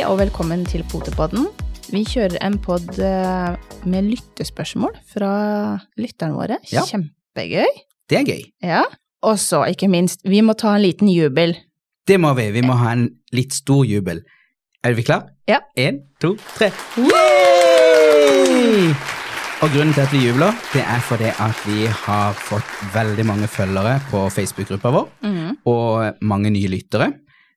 Hei og velkommen til Potepodden. Vi kjører en pod eh, med lyttespørsmål fra lytterne våre. Ja. Kjempegøy. Det er gøy. Ja. Og så, ikke minst, vi må ta en liten jubel. Det må vi. Vi må ha en litt stor jubel. Er vi klar? Ja. En, to, tre. Yay! Og grunnen til at vi jubler, det er fordi at vi har fått veldig mange følgere på Facebook-gruppa vår, mm. og mange nye lyttere.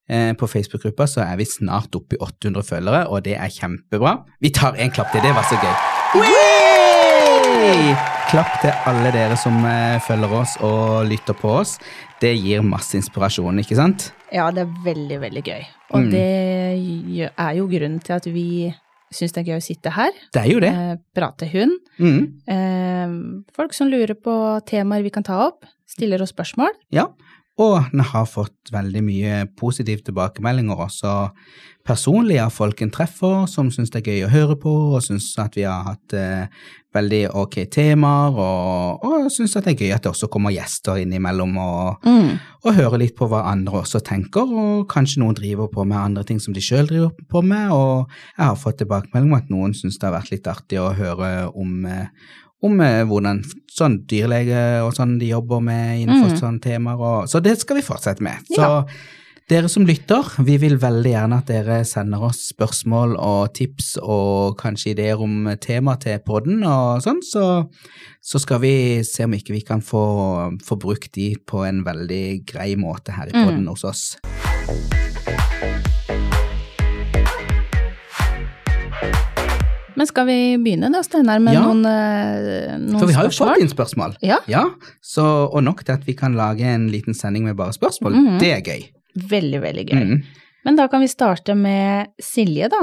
Eh, På Facebook-gruppa så er vi snart oppe i 800 følgere, og det er kjempebra. Vi tar en klapp til, det var så gøy. Yay! Klapp til alle dere som eh, følger oss og lytter på oss. Det gir masse inspirasjon, ikke sant? Ja, det er veldig, veldig gøy. Og Mm. det er jo grunnen til at vi syns det er gøy å sitte her. Det er jo det. Eh, prate hund. Mm. Eh, folk som lurer på temaer vi kan ta opp, stiller oss spørsmål. Ja, og den har fått veldig mye positive tilbakemeldinger også personlig av folk en treffer, som syns det er gøy å høre på, og syns at vi har hatt eh, veldig ok temaer, og, og syns at det er gøy at det også kommer gjester innimellom og, og hører litt på hva andre også tenker, og kanskje noen driver på med andre ting som de sjøl driver på med, og jeg har fått tilbakemelding om at noen syns det har vært litt artig å høre om eh, om eh, hvordan sånn dyrlege og sånn de jobber med innenfor Mm. sånne temaer. Og, så det skal vi fortsette med. Så Ja. dere som lytter, vi vil veldig gjerne at dere sender oss spørsmål og tips og kanskje ideer om tema til podden og sånn, så, så skal vi se om ikke vi kan få, få brukt de på en veldig grei måte her i Mm. podden hos oss. Men skal vi begynne da, Steinar, med Ja. noen, eh, noen For vi har jo spørsmål? fått inn spørsmål. Ja, Ja, så, og nok til at vi kan lage en liten sending med bare spørsmål. Mhm. Det er gøy. veldig, veldig gøy. Mhm. Men da kan vi starte med Silje, da.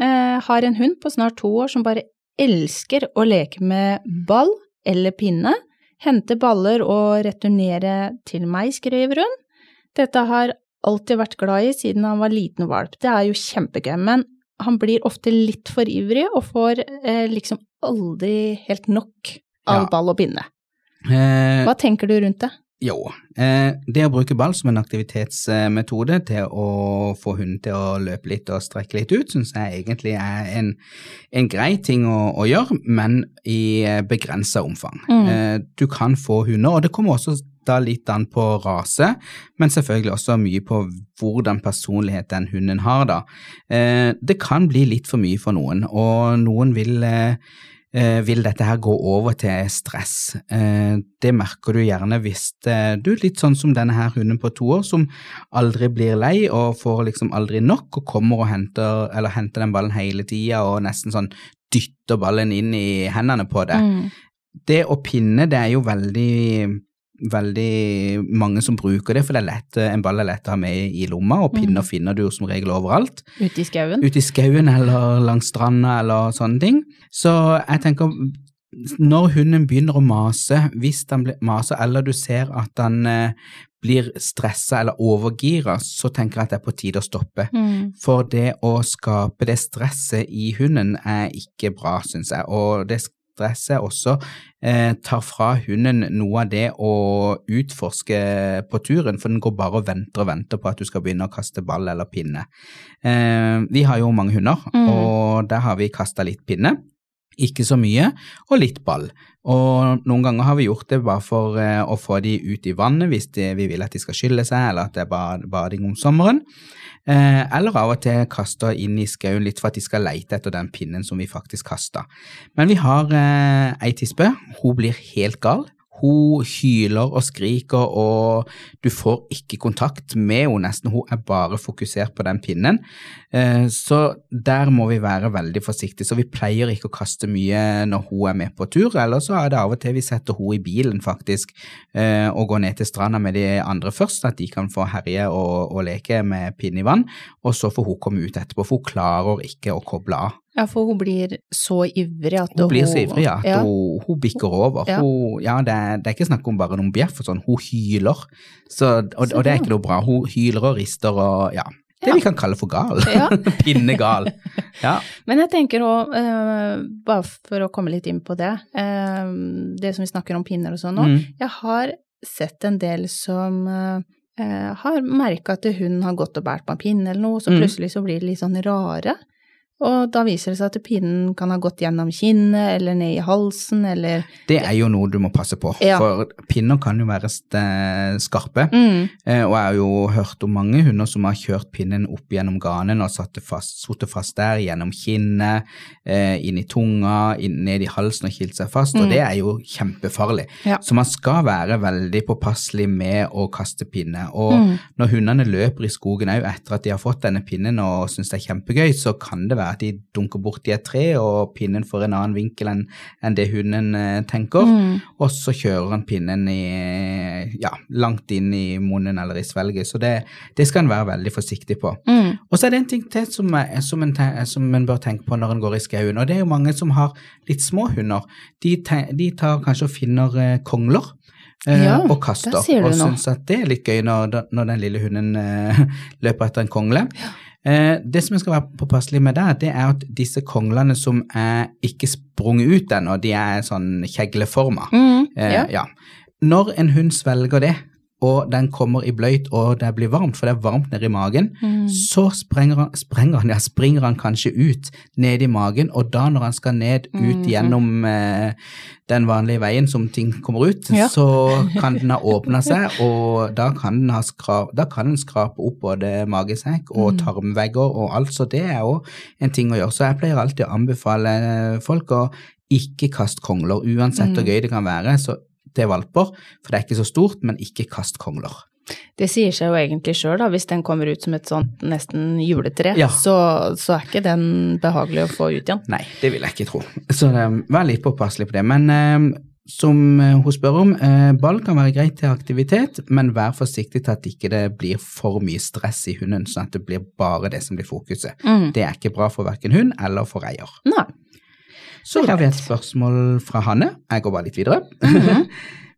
Eh, har en hund på snart to år som bare elsker å leke med ball eller pinne. Hente baller og returnere til meg, skriver hun. Dette har alltid vært glad i siden han var liten valp. Det er jo kjempegøy, men han blir ofte litt for ivrig og får eh, liksom aldri helt nok av Ja. ball og pinne. Eh, Hva tenker du rundt det? Jo, eh, det å bruke ball som en aktivitetsmetode til å få hunden til å løpe litt og strekke litt ut, syns jeg egentlig er en, en grei ting å, å gjøre, men i begrensa omfang. Mm. Eh, du kan få hunder, og det kommer også da litt an på rase, men selvfølgelig også mye på hvordan personlighet den hunden har, da. Eh, det kan bli litt for mye for noen, og noen vil eh, eh, vil dette her gå over til stress. Det merker du gjerne hvis du er litt sånn som denne her hunden på to år, som aldri blir lei og får liksom aldri nok, og kommer og henter, eller henter den ballen hele tida og nesten sånn dytter ballen inn i hendene på det. Mm. Det å pinne, det er jo veldig veldig mange som bruker det, for det er lett, en ball er lett å ha med i lomma, og pinner Mm. finner du som regel overalt Ute i skauen? ute i skauen eller langs stranda eller sånne ting. Så jeg tenker, når hunden begynner å mase, hvis den maser, eller du ser at den eh, blir stressa eller overgira, så tenker jeg at det er på tide å stoppe. Mm. For det å skape det stresset i hunden er ikke bra, syns jeg. Og det stresset også eh, tar fra hunden noe av det å utforske på turen, for den går bare og venter og venter på at du skal begynne å kaste ball eller pinne. Eh, vi har jo mange hunder, Mm. og der har vi kasta litt pinne. Ikke så mye, og litt ball. Og noen ganger har vi gjort det bare for eh, å få de ut i vannet hvis de, vi vil at de skal skylle seg, eller at det er bad, bading om sommeren. Eh, eller av og til kaster inn i skauen litt for at de skal leite etter den pinnen som vi faktisk kasta. Men vi har eh, ei tispe, hun blir helt gal. Hun hyler og skriker, og du får ikke kontakt med henne nesten. Hun er bare fokusert på den pinnen. Eh, Så der må vi være veldig forsiktige. Så vi pleier ikke å kaste mye når hun er med på tur, eller så er det av og til vi setter hun i bilen faktisk, eh, og går ned til stranda med de andre først, at de kan få herje og, og leke med pinne i vann, og så får hun komme ut etterpå, for hun klarer ikke å koble av. Ja, for hun blir så ivrig at Hun blir så ivrig ja, at ja. Hun, hun bikker over. Ja. Hun, ja, det, er, det er ikke snakk om bare noen bjeff og sånn, hun hyler. Så, og, og det er ikke noe bra. Hun hyler og rister og ja. Det vi kan kalle for gal. Pinnegal. Ja. Men jeg tenker òg, bare for å komme litt inn på det, uh, det som vi snakker om pinner og sånn nå, Mm. jeg har sett en del som eh, eh, har merka at hun har gått og båret på en pinne eller noe, så Mm. plutselig så blir de litt sånn rare. Og da viser det seg at pinnen kan ha gått gjennom kinnet eller ned i halsen eller Det er jo noe du må passe på, Ja. for pinner kan jo være skarpe. mm. Eh, og jeg har jo hørt om mange hunder som har kjørt pinnen opp gjennom ganen og satt fast, fast der, gjennom kinnet, eh, inn i tunga, inn, ned i halsen og kilt seg fast, og Mm. det er jo kjempefarlig. Ja. Så man skal være veldig påpasselig med å kaste pinne. Og Mm. når hundene løper i skogen òg etter at de har fått denne pinnen og syns det er kjempegøy, så kan det være at de dunker borti et tre, og pinnen får en annen vinkel enn en det hunden eh, tenker. Mm. Og så kjører han pinnen i, ja, langt inn i munnen eller i svelget, så det, det skal en være veldig forsiktig på. Mm. Og så er det en ting til som, som, en, som en bør tenke på når en går i skauen, og det er jo mange som har litt små hunder. De, de tar kanskje og finner eh, kongler. eh, Ja, og kaster, og syns at det er litt gøy når, når den lille hunden eh, løper etter en kongle. Eh, det som jeg skal være påpasselig med der, det er at disse konglene som er ikke sprunget ut ennå, de er sånn kjegleforma. Mm. Eh, Ja. ja. Når en hund svelger det, og den kommer i bløyt og det blir varmt, for det er varmt nedi i magen, Mm. så sprenger han, sprenger han, ja, springer han kanskje ut ned i magen, og da når han skal ned ut mm. gjennom eh, den vanlige veien som ting kommer ut, Ja. så kan den ha åpna seg, og da kan den, ha skra, da kan den skrape opp både magesekk og Mm. tarmvegger og alt, så det er jo en ting å gjøre. Så jeg pleier alltid å anbefale folk å ikke kaste kongler, uansett hvor Mm. gøy det kan være. så til valper, for det er ikke så stort, men ikke kast kongler. Det sier seg jo egentlig sjøl. Hvis den kommer ut som et sånt nesten juletre, Ja. så, så er ikke den behagelig å få ut igjen. Nei, det vil jeg ikke tro. Så eh, vær litt påpasselig på det. Men eh, som eh, hun spør om, eh, ball kan være greit til aktivitet, men vær forsiktig til at ikke det blir for mye stress i hunden, sånn at det blir bare det som blir fokuset. Mm. Det er ikke bra for verken hund eller for eier. Nei. Så har vi et spørsmål fra Hanne. Jeg går bare litt videre. Mhm.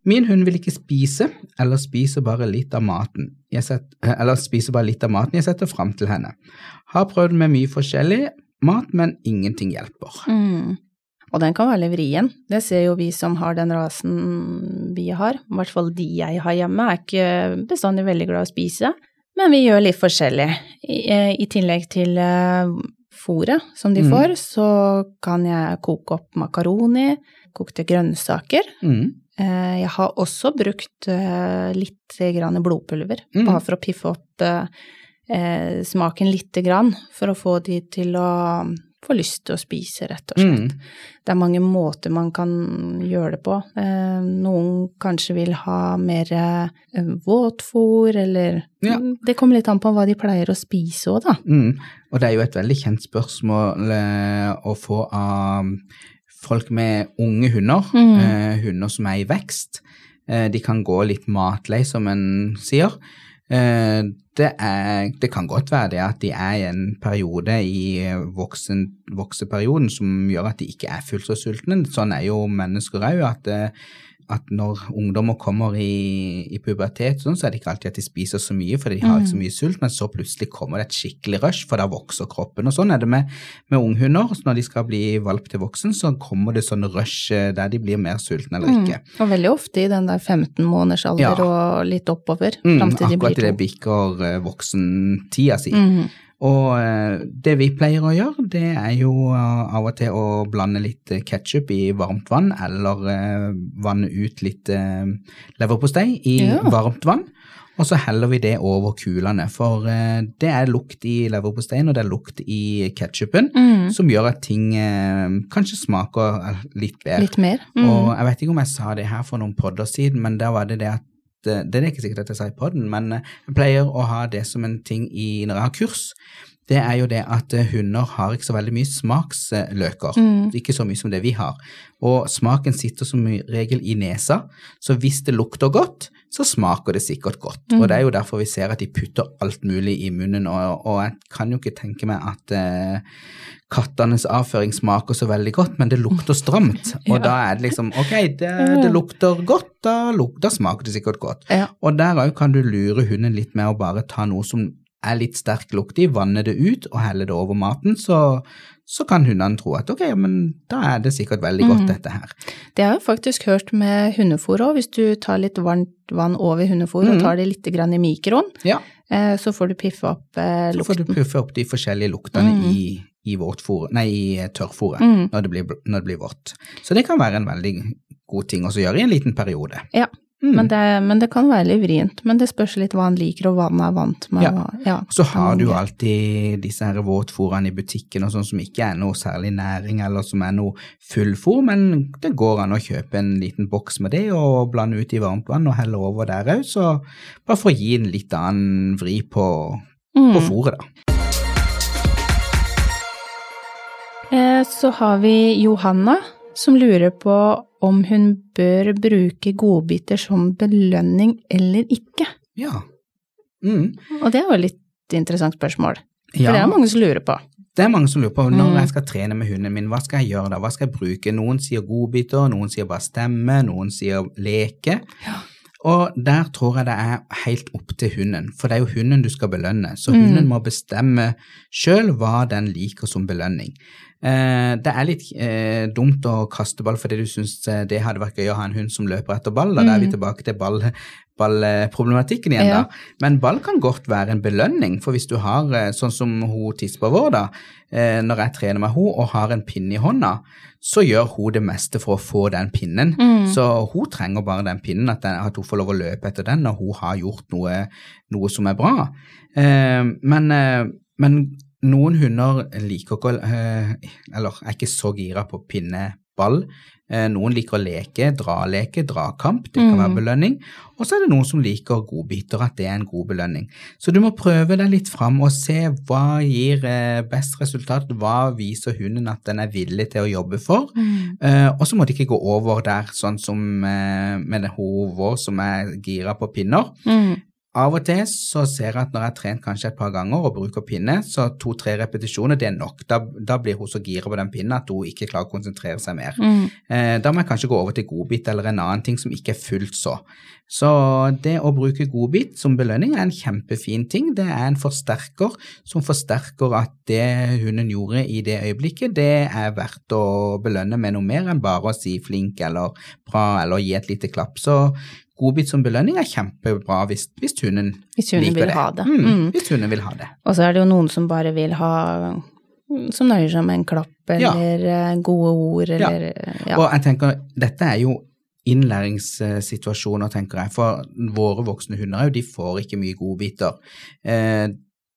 Min hund vil ikke spise, eller spiser bare litt av maten. Jeg setter, eller spiser bare litt av maten jeg setter fram til henne. Har prøvd med mye forskjellig mat, men ingenting hjelper. Mm. Og den kan være litt vrien. Det ser jo vi som har den rasen vi har. I hvert fall de jeg har hjemme, er ikke bestandig veldig glad i å spise. Men vi gjør litt forskjellig. I, eh, i tillegg til uh, fôret som de Mm. får, så kan jeg koke opp makaroni, kokte grønnsaker. Mm. Eh, Jeg har også brukt eh, litt grann blodpulver, Mm. bare for å piffe opp eh, smaken lite grann, for å få de til å få lyst til å spise, rett og slett. Mm. Det er mange måter man kan gjøre det på. Eh, Noen kanskje vil ha mer eh, våtfôr, eller Ja. Det kommer litt an på hva de pleier å spise òg, da. Mm. Og det er jo et veldig kjent spørsmål eh, å få av folk med unge hunder, Mm. eh, hunder som er i vekst. Eh, de kan gå litt matlei, som en sier. Eh, det, er, det kan godt være det at de er i en periode i voksen, vokseperioden som gjør at de ikke er fullt så sultne. Sånn er jo mennesker òg, at, eh, at når ungdommer kommer i, i pubertet, sånn, så er det ikke alltid at de spiser så mye, for de har ikke så mye sult, men så plutselig kommer det et skikkelig rush, for da vokser kroppen. Og sånn er det med, med unghunder. Når de skal bli valp til voksen, så kommer det sånn rush eh, der de blir mer sultne eller ikke. Mm. Og veldig ofte i den der 15 måneders alder Ja. og litt oppover, Mm, fram til de blir akkurat i det to. bikker eh, voksentida si. Mhm. Og eh, det vi pleier å gjøre, det er jo eh, av og til å blande litt ketsjup i varmt vann, eller eh, vanne ut litt eh, leverpostei i Ja. varmt vann. Og så heller vi det over kulene, for eh, det er lukt i leverposteien, og det er lukt i ketsjupen, mm. som gjør at ting eh, kanskje smaker eh, litt bedre. Litt mer. Mm. Og jeg vet ikke om jeg sa det her for noen podder siden, men da var det det at eh, det er ikke sikkert at jeg sa i podden, men eh, jeg pleier å ha det som en ting i når jeg har kurs. Det er jo det at eh, hunder har ikke så veldig mye smaksløker. Mm. Ikke så mye som det vi har. Og smaken sitter som regel i nesa, så hvis det lukter godt, så smaker det sikkert godt. Mm. Og det er jo derfor vi ser at de putter alt mulig i munnen, og, og jeg kan jo ikke tenke meg at eh, kattenes avføring smaker så veldig godt, men det lukter stramt. Og Ja. da er det liksom ok, det, det lukter godt, da, luk, da smaker det sikkert godt. Ja. Og der òg kan du lure hunden litt med å bare ta noe som er litt sterk lukt i, vanner det ut og heller det over maten, så, så kan hundene tro at ok, men da er det sikkert veldig godt, mm. dette her. Det har jeg faktisk hørt med hundefôr òg. Hvis du tar litt varmt vann over hundefôr mm. og tar det litt grann i mikroen, Ja, eh, så får du piffe opp eh, så får du piffe puffe opp de forskjellige luktene mm. i, i, nei, i tørrfôret Mm. når, det blir, når det blir vått. Så det kan være en veldig god ting å gjøre i en liten periode. Ja, Mm. Men, det, men det kan være litt vrient. Men det spørs litt hva han liker, og hva han er vant med. Ja. og- ja, så har du jo alltid disse her våtfòrene i butikken og sånn som ikke er noe særlig næring eller som er noe fullfòr, men det går an å kjøpe en liten boks med det og blande ut i varmt vann og helle over der òg, så bare for å gi en litt annen vri på, Mm. på fôret, da. Eh, Så har vi Johanna, som lurer på om hun bør bruke godbiter som belønning eller ikke. Ja. Mm. Og det er jo et litt interessant spørsmål, for ja. det er mange som lurer på. Det er mange som lurer på når Mm. jeg skal trene med hunden min, hva skal jeg gjøre da, hva skal jeg bruke? Noen sier godbiter, noen sier bare stemme, noen sier leke. Ja. Og der tror jeg det er helt opp til hunden, for det er jo hunden du skal belønne, så Mm. hunden må bestemme sjøl hva den liker som belønning. Eh, det er litt eh, dumt å kaste ball fordi du syns det hadde vært gøy å ha en hund som løper etter ball, da, mm. er vi Mm. tilbake til ball, ballproblematikken igjen Ja. da. Men ball kan godt være en belønning, for hvis du har, eh, sånn som hun tispa vår da, eh, når jeg trener med henne og har en pinne i hånda, så gjør hun det meste for å få den pinnen. Mm. Så hun trenger bare den pinnen, at, den, at hun får lov å løpe etter den når hun har gjort noe, noe som er bra. Eh, men, eh, men noen hunder liker ikke eh, Eller er ikke så gira på pinneball. Eh, noen liker å leke, draleke, drakamp. Det kan Mm. være belønning. Og så er det noen som liker godbiter, at det er en god belønning. Så du må prøve deg litt fram og se hva gir eh, best resultat, hva viser hunden at den er villig til å jobbe for. Mm. Eh, og så må det ikke gå over der, sånn som med det hun vår som er gira på pinner. Mm. Av og til så ser jeg at når jeg har trent kanskje et par ganger og bruker pinne, så to-tre repetisjoner, det er nok. Da, da blir hun så gira på den pinnen at hun ikke klarer å konsentrere seg mer. Mm. Eh, da må jeg kanskje gå over til godbit eller en annen ting som ikke er fullt så. Så det å bruke godbit som belønning er en kjempefin ting. Det er en forsterker som forsterker at det hunden gjorde i det øyeblikket, det er verdt å belønne med noe mer enn bare å si flink eller bra eller gi et lite klapp. Så godbit som belønning er kjempebra hvis, hvis hunden Hvis hunden liker vil ha det. Mm, Mm. Hvis hunden vil ha det. Og så er det jo noen som bare vil ha Som nøyer seg med en klapp eller ja. gode ord eller ja. ja. Og jeg tenker, dette er jo innlæringssituasjoner, tenker jeg, for våre voksne hunder er de får ikke mye godbiter.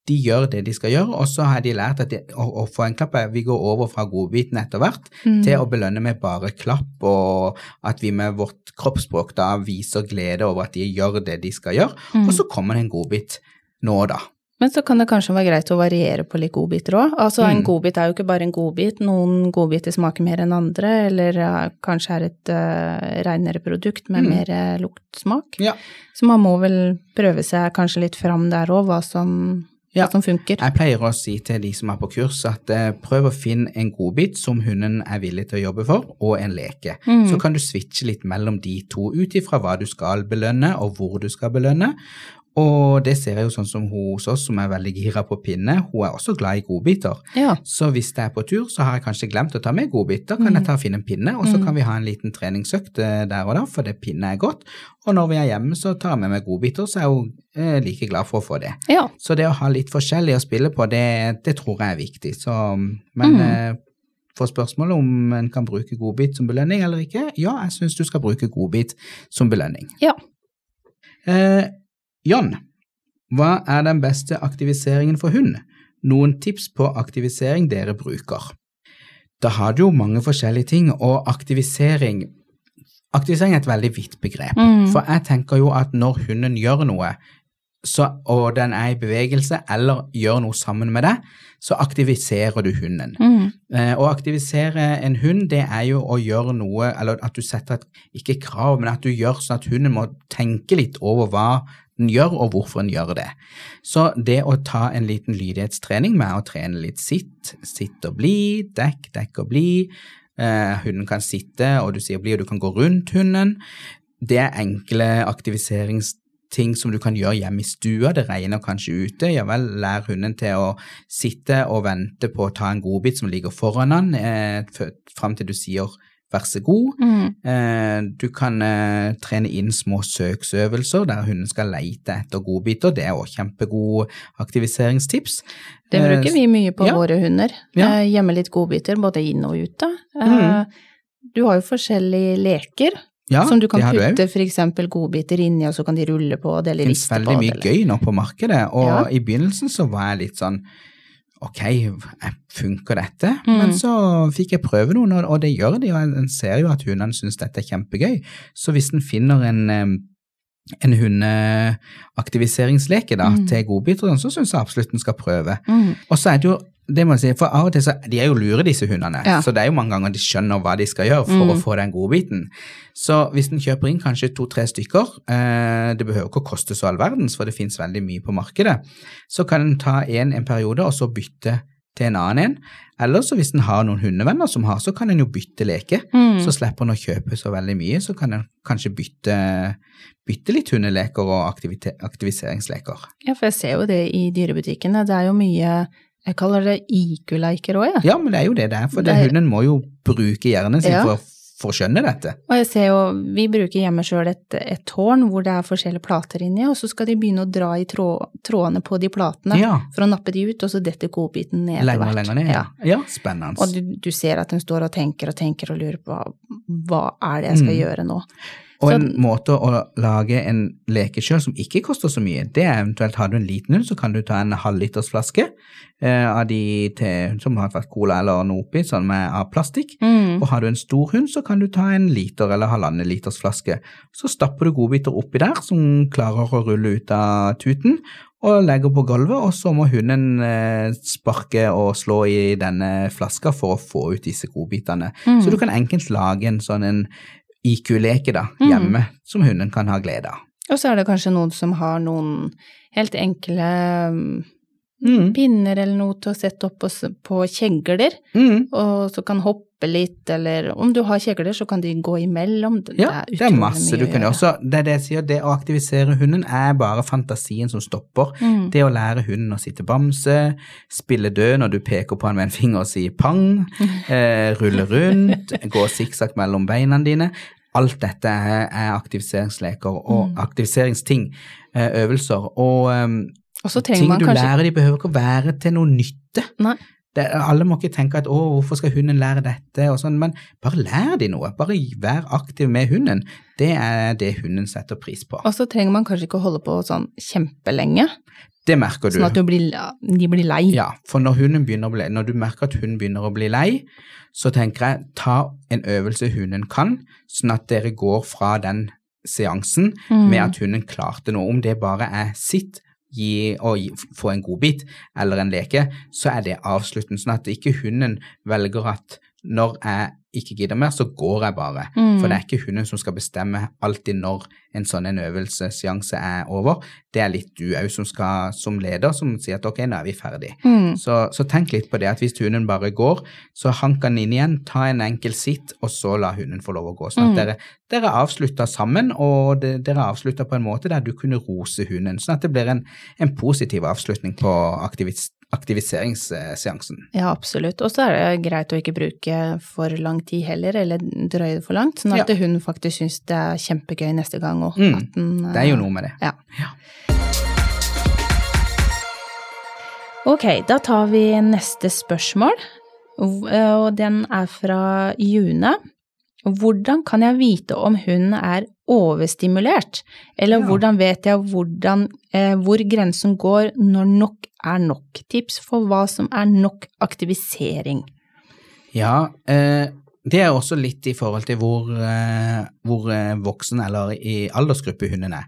Eh, de gjør det de skal gjøre, og så har de lært at de, å, å få en klapp er Vi går over fra godbiten etter hvert Mm. til å belønne med bare klapp, og at vi med vårt kroppsspråk da viser glede over at de gjør det de skal gjøre, Mm. og så kommer det en godbit nå, da. Men så kan det kanskje være greit å variere på litt godbiter òg. Altså en Mm. godbit er jo ikke bare en godbit, noen godbiter smaker mer enn andre, eller eh, kanskje er et uh, renere produkt med Mm. mer eh, luktsmak. Ja. Så man må vel prøve seg kanskje litt fram der òg, hva, som- Ja. som funker. Jeg pleier å si til de som er på kurs, at eh, prøv å finne en godbit som hunden er villig til å jobbe for, og en leke. Mm. Så kan du switche litt mellom de to, ut ifra hva du skal belønne, og hvor du skal belønne. Og det ser jeg jo sånn som hun hos oss, som er veldig gira på pinne. Hun er også glad i godbiter. Ja. Så hvis jeg er på tur, så har jeg kanskje glemt å ta med godbiter, kan kan jeg ta og finne en pinne, og så Mm. kan vi ha en liten treningsøkt eh, der og da, for det pinne er godt. Og når vi er hjemme, så tar jeg med meg godbiter, så er hun eh, like glad for å få det. ja. Så det å ha litt forskjellig å spille på, det, det tror jeg er viktig. Så, men Mm. eh, for spørsmålet om en kan bruke godbit som belønning eller ikke, ja, jeg syns du skal bruke godbit som belønning. Ja. Eh, John, hva er den beste aktiviseringen for hund? Noen tips på aktivisering dere bruker? Da har du jo mange forskjellige ting, og aktivisering Aktivisering er et veldig vidt begrep. Mm. For jeg tenker jo at når hunden gjør noe, så, og den er i bevegelse eller gjør noe sammen med deg, så aktiviserer du hunden. Mm. Eh, å aktivisere en hund, det er jo å gjøre noe, eller at du setter et, ikke krav, men at du gjør sånn at hunden må tenke litt over hva den gjør, og hvorfor den gjør det. Så det å ta en liten lydighetstrening med å trene litt sitt, sitt og bli, dekk, dekk og bli, eh, hunden kan sitte, og du sier bli, og du kan gå rundt hunden, det er enkle aktiviserings ting som du kan gjøre hjemme i stua, det regner kanskje ute, ja vel, lær hunden til å sitte og vente på å ta en godbit som ligger foran han, eh, fram til du sier vær så god. Mm. Eh, du kan eh, trene inn små søksøvelser der hunden skal leite etter godbiter. Det er òg kjempegode aktiviseringstips. Det bruker vi mye på ja. våre hunder. Ja. Eh, Gjemme litt godbiter både inn og ute. Eh, Mhm. Du har jo forskjellige leker Ja, som du kan det putte eksempel godbiter inni, og så kan de rulle på det eller Det finnes riste på veldig det. mye eller- gøy nå på markedet, og i begynnelsen så var jeg litt sånn ok, eh, funker dette? Mm. Men så fikk jeg prøve noen, og- det gjør de, og en ser jo at hundene syns dette er kjempegøy. Så hvis en finner en, eh, en hundeaktiviseringsleke da, Mm. til godbiter, så syns jeg absolutt en skal prøve. Mm. Og så er det jo det må jeg si, for av og til så, De er jo lure, disse hundene, Ja. så det er jo mange ganger de skjønner hva de skal gjøre for Mm. å få den godbiten. Så hvis en kjøper inn kanskje to-tre stykker, eh, det behøver ikke å koste så all verdens, for det finnes veldig mye på markedet, så kan en ta en en periode og så bytte til en annen en. Eller så hvis en har noen hundevenner som har, så kan en jo bytte leke. Mm. Så slipper en å kjøpe så veldig mye, så kan en kanskje bytte, bytte litt hundeleker og aktiviseringsleker. Ja, for jeg ser jo det i dyrebutikkene. Det er jo mye Jeg kaller det IQ-leker òg, jeg. Ja, men det er jo det det er, for det, Det- hunden må jo bruke hjernen sin Ja. for, for å skjønne dette. Og jeg ser jo, vi bruker hjemme sjøl et, et tårn hvor det er forskjellige plater inni, og så skal de begynne å dra i tråd, trådene på de platene Ja, for å nappe de ut, og så detter godbiten ned etter hvert. lenger ned. Ja. Ja, spennende. Og du, du ser at den står og tenker og tenker og lurer på hva er det jeg skal Mm. gjøre nå. Og Så- en måte å lage en leke sjøl som ikke koster så mye, det er eventuelt har du en liten hund, så kan du ta en halvlitersflaske eh, av de til, som har vært cola eller noe oppi, sånn med av plastikk. Mm. Og har du en stor hund, så kan du ta en liter eller halvannen liters flaske. Så stapper du godbiter oppi der som klarer å rulle ut av tuten, og legger på gulvet, og så må hunden eh, sparke og slå i denne flaska for å få ut disse godbitene. Mm. Så du kan enkelt lage en sånn en IQ-leke da, Mm. hjemme, som hunden kan ha glede av. Og så er det kanskje noen som har noen helt enkle mm, pinner eller noe til å sette opp på, kjegler, Mm. og så kan hoppe litt, eller om du har kjegler, så kan de gå imellom. Det Ja, det er masse du kan gjøre. Så det er det jeg sier, det å aktivisere hunden er bare fantasien som stopper. Mm. Det å lære hunden å sitte bamse, spille død når du peker på han med en finger og sier pang, eh, rulle rundt, gå sikksakk mellom beina dine. Alt dette er, er aktiviseringsleker og Mm. aktiviseringsting, eh, øvelser. Og ting du kanskje lærer, de behøver ikke å være til noe nytte. Det, alle må ikke tenke at å, hvorfor skal hunden lære dette, og sånn, men bare lær de noe. Bare vær aktiv med hunden. Det er det hunden setter pris på. Og så trenger man kanskje ikke å holde på sånn kjempelenge, Det merker du. sånn at du blir, de blir lei. Ja, for når, bli, når du merker at hunden begynner å bli lei, så tenker jeg ta en øvelse hunden kan, sånn at dere går fra den seansen Mm. med at hunden klarte noe. Om det bare er sitt gi, å gi, få en godbit eller en leke, så er det avslutten. Sånn at ikke hunden velger at når jeg ikke gidder mer, så går jeg bare. Mm. For det er ikke hunden som skal bestemme alltid når en sånn en øvelsesseanse er over. Det er litt du òg som skal, som leder, som sier at ok, nå er vi ferdig. Mm. Så, så tenk litt på det, at hvis hunden bare går, så hank den inn igjen, ta en enkel sitt, og så la hunden få lov å gå. Sånn at Mm. dere, dere avslutter sammen, og de, dere avslutter på en måte der du kunne rose hunden. Sånn at det blir en, en positiv avslutning på aktivis, aktiviseringsseansen. Ja, absolutt. Og så er det greit å ikke bruke for lang tid heller, eller drøye det for langt, sånn at Ja. hun faktisk syns det er kjempegøy neste gang òg. Mm. Det er jo noe med det. Ja. Ok, da tar vi neste spørsmål, og den er fra June. Hvordan kan jeg vite om hun er overstimulert, eller Ja. hvordan vet jeg hvordan, eh, hvor grensen går når nok er nok? Tips for hva som er nok aktivisering. Ja, eh, det er også litt i forhold til hvor, eh, hvor eh, voksen eller i aldersgruppe hunden er.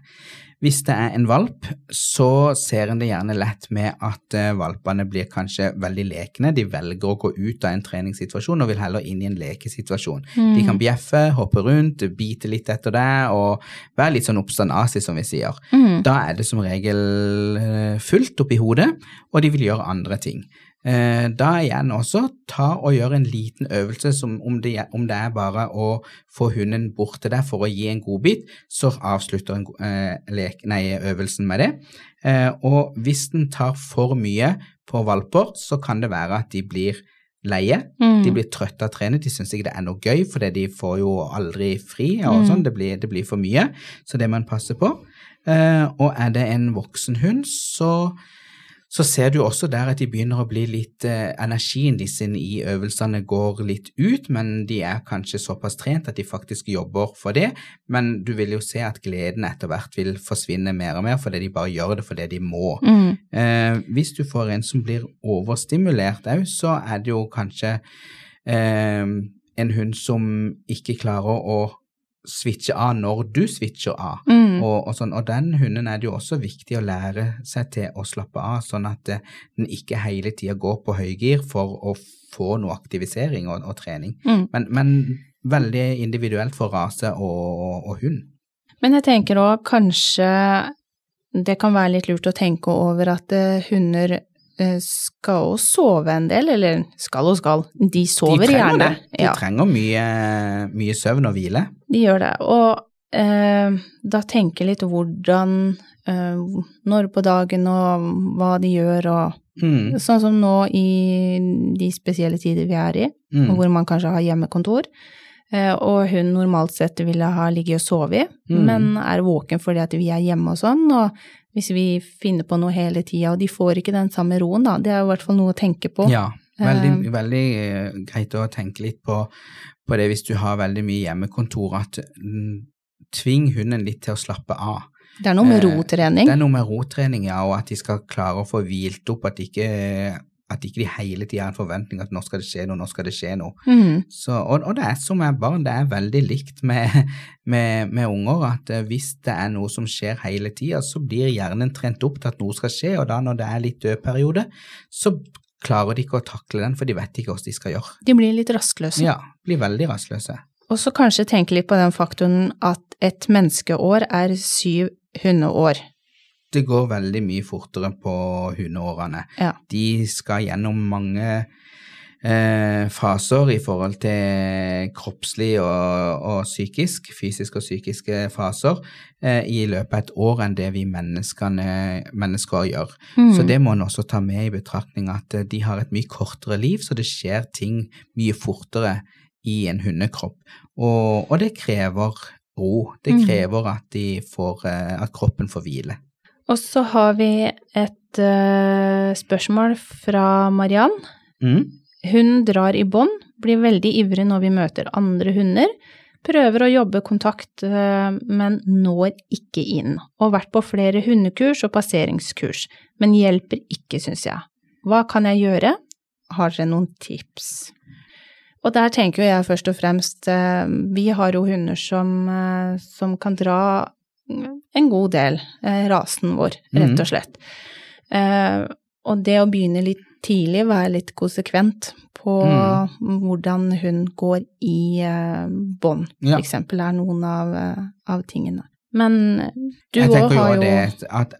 Hvis det er en valp, så ser en det gjerne lett med at eh, valpene blir kanskje veldig lekne. De velger å gå ut av en treningssituasjon og vil heller inn i en lekesituasjon. De Mm. kan bjeffe, hoppe rundt, bite litt etter det og være litt sånn oppstandasig, som vi sier. Mm. Da er det som regel eh, fullt oppi hodet, og de vil gjøre andre ting. Eh, da igjen også, ta og gjør en liten øvelse som om det, om det er bare å få hunden bort til deg for å gi en godbit, så avslutter en, eh, lek, nei, øvelsen med det. Eh, og hvis den tar for mye på valper, så kan det være at de blir leie. Mm. De blir trøtte av trening, de syns ikke det er noe gøy, for de får jo aldri fri. og Mm. sånn, det blir, det blir for mye, så det må en passe på. Eh, og er det en voksen hund, så, så ser du også der at de begynner å bli litt eh, Energien de sin i øvelsene går litt ut, men de er kanskje såpass trent at de faktisk jobber for det. Men du vil jo se at gleden etter hvert vil forsvinne mer og mer fordi de bare gjør det fordi de må. Mm. Eh, hvis du får en som blir overstimulert òg, så er det jo kanskje eh, en hund som ikke klarer å switche av når du switcher av. Mm. Og, og, sånn, og den hunden er det jo også viktig å lære seg til å slappe av, sånn at eh, den ikke hele tida går på høygir for å få noe aktivisering og, og trening. Mm. Men, men veldig individuelt for rase og, og hund. Men jeg tenker òg kanskje det kan være litt lurt å tenke over at eh, hunder skal og sove en del, eller skal og skal, de sover de gjerne. det. De Ja, trenger mye, mye søvn og hvile. de gjør det. Og eh, da tenke litt hvordan eh, Når på dagen og hva de gjør og Mm, Sånn som nå i de spesielle tider vi er i, mm, hvor man kanskje har hjemmekontor. Eh, Og hun normalt sett ville ha ligget og sovet, Mm. men er våken fordi at vi er hjemme og sånn. Og hvis vi finner på noe hele tida, og de får ikke den samme roen, da. Det er i hvert fall noe å tenke på. Ja, veldig, Eh. veldig eh, greit å tenke litt på, på det hvis du har veldig mye hjemmekontor, at mm, tving hunden litt til å slappe av. Det er noe med rotrening. Det er noe med rotrening, ja, og at de skal klare å få hvilt opp, at de ikke, at ikke de hele tida har en forventning at nå skal det skje noe, nå skal det skje noe. Mm. Så, og, og det er som med barn, det er veldig likt med, med, med unger, at eh, hvis det er noe som skjer hele tida, så blir hjernen trent opp til at noe skal skje, og da når det er litt dødperiode, så klarer de ikke å takle den, for de vet ikke hva de skal gjøre. De blir litt rastløse. Ja, blir veldig rastløse. Og så kanskje tenke litt på den faktoren at et menneskeår er syv hundeår. Det går veldig mye fortere på hundeårene. Ja. De skal gjennom mange eh, faser i forhold til kroppslig og, og psykisk, fysiske og psykiske faser, eh, i løpet av et år enn det vi mennesker gjør. Mm. Så det må en også ta med i betraktning at eh, de har et mye kortere liv, så det skjer ting mye fortere i en hundekropp. Og, og det krever ro. Det Mm. krever at, de får, eh, at kroppen får hvile. Og så har vi et uh, spørsmål fra Mariann. Mm. Hun drar i bånd, blir veldig ivrig når vi møter andre hunder, prøver å jobbe kontakt, eh, men når ikke inn, og vært på flere hundekurs og passeringskurs, men hjelper ikke, syns jeg. Hva kan jeg gjøre? Har dere noen tips? Og der tenker jo jeg først og fremst, eh, vi har jo hunder som, som kan dra en god del, eh, rasen vår, rett og slett. Eh, og det å begynne litt tidlig, være litt konsekvent på hvordan hun går i eh, bånd, Ja. eksempel, er noen av, av tingene. Men du òg har jo det at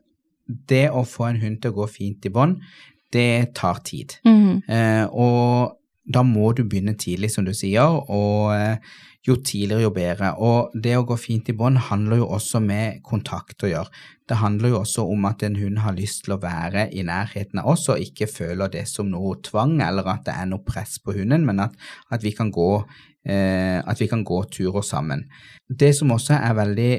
det å få en hund til å gå fint i bånd, det tar tid. Mm. Eh, og da må du begynne tidlig, som du sier, og eh, jo tidligere, jo bedre. Og det å gå fint i bånd handler jo også med kontakt å gjøre. Det handler jo også om at en hund har lyst til å være i nærheten av oss og ikke føler det som noe tvang eller at det er noe press på hunden, men at, at, vi, kan gå, eh, at vi kan gå turer sammen. Det som også er veldig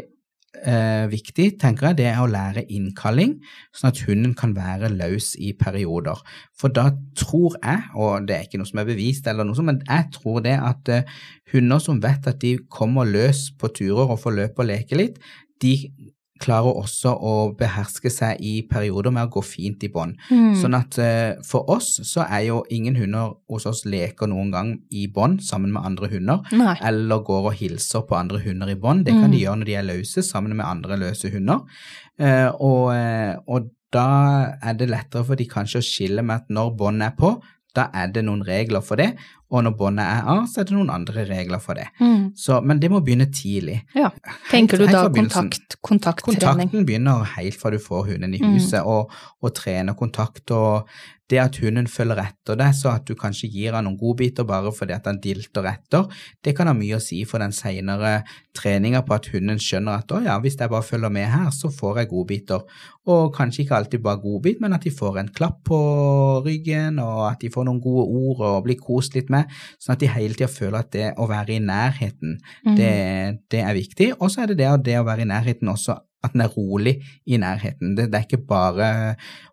eh, viktig, tenker jeg, det er å lære innkalling, sånn at hunden kan være løs i perioder. For da tror jeg, og det er ikke noe som er bevist, eller noe sånt, men jeg tror det at eh, hunder som vet at de kommer løs på turer og får løpe og leke litt, de klarer også å beherske seg i perioder med å gå fint i bånd. Mm. Sånn at uh, for oss så er jo ingen hunder hos oss leker noen gang i bånd sammen med andre hunder Nei. eller går og hilser på andre hunder i bånd. Det kan Mm. de gjøre når de er løse sammen med andre løse hunder. Uh, og, eh, og da er det lettere for de kanskje å skille med at når bånd er på, da er det noen regler for det, og når båndet er av, så er det noen andre regler for det. Mm. Så, men det må begynne tidlig. Ja. Tenker du helt da kontakt, kontakttrening? Kontakten begynner helt fra du får hunden i Mm. huset, og, og trener kontakt. og det at hunden følger etter deg, så at du kanskje gir han noen godbiter bare fordi at han dilter etter, det kan ha mye å si for den senere treninga på at hunden skjønner at å ja, hvis jeg bare følger med her, så får jeg godbiter. Og kanskje ikke alltid bare godbit, men at de får en klapp på ryggen, og at de får noen gode ord og blir kost litt med, sånn at de hele tida føler at det å være i nærheten, Mm. det, det er viktig. Og så er det det, det å være i nærheten også at den er rolig i nærheten. Det, det er ikke bare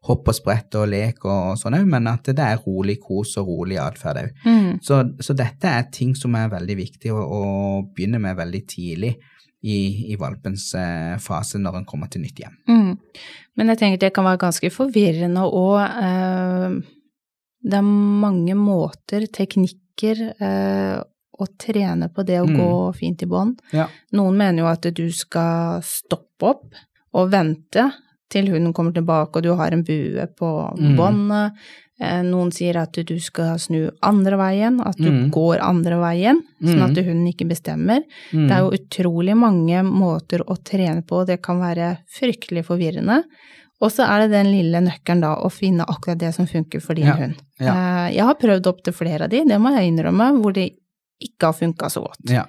hopp og sprett og lek og sånn òg, men at det er rolig kos og rolig atferd òg. Mm. Så, så dette er ting som er veldig viktig å, å begynne med veldig tidlig i, i valpens eh, fase når en kommer til nytt hjem. Mm. Men jeg tenker det kan være ganske forvirrende og eh, det er mange måter, teknikker, eh, å trene på det å Mm. gå fint i bånd. Ja. Noen mener jo at du skal stoppe opp og vente til hunden kommer tilbake og du har en bue på Mm. båndet. Eh, Noen sier at du skal snu andre veien, at du Mm. går andre veien, sånn Mm. at hunden ikke bestemmer. Mm. Det er jo utrolig mange måter å trene på, og det kan være fryktelig forvirrende. Og så er det den lille nøkkelen da, å finne akkurat det som funker for din Ja, hund. ja. Eh, Jeg har prøvd opp til flere av de, det må jeg innrømme, hvor de ikke har funka så godt. Ja,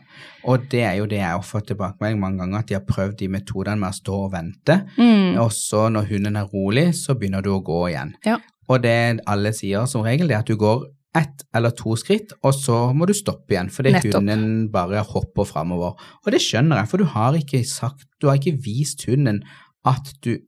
og det er jo det jeg har fått tilbakemelding mange ganger, at de har prøvd de metodene med å stå og vente, Mm. og så når hunden er rolig, så begynner du å gå igjen. Ja. Og det alle sier som regel, det er at du går ett eller to skritt, og så må du stoppe igjen, fordi Nettopp. hunden bare hopper framover. Og det skjønner jeg, for du har ikke sagt, du har ikke vist hunden at du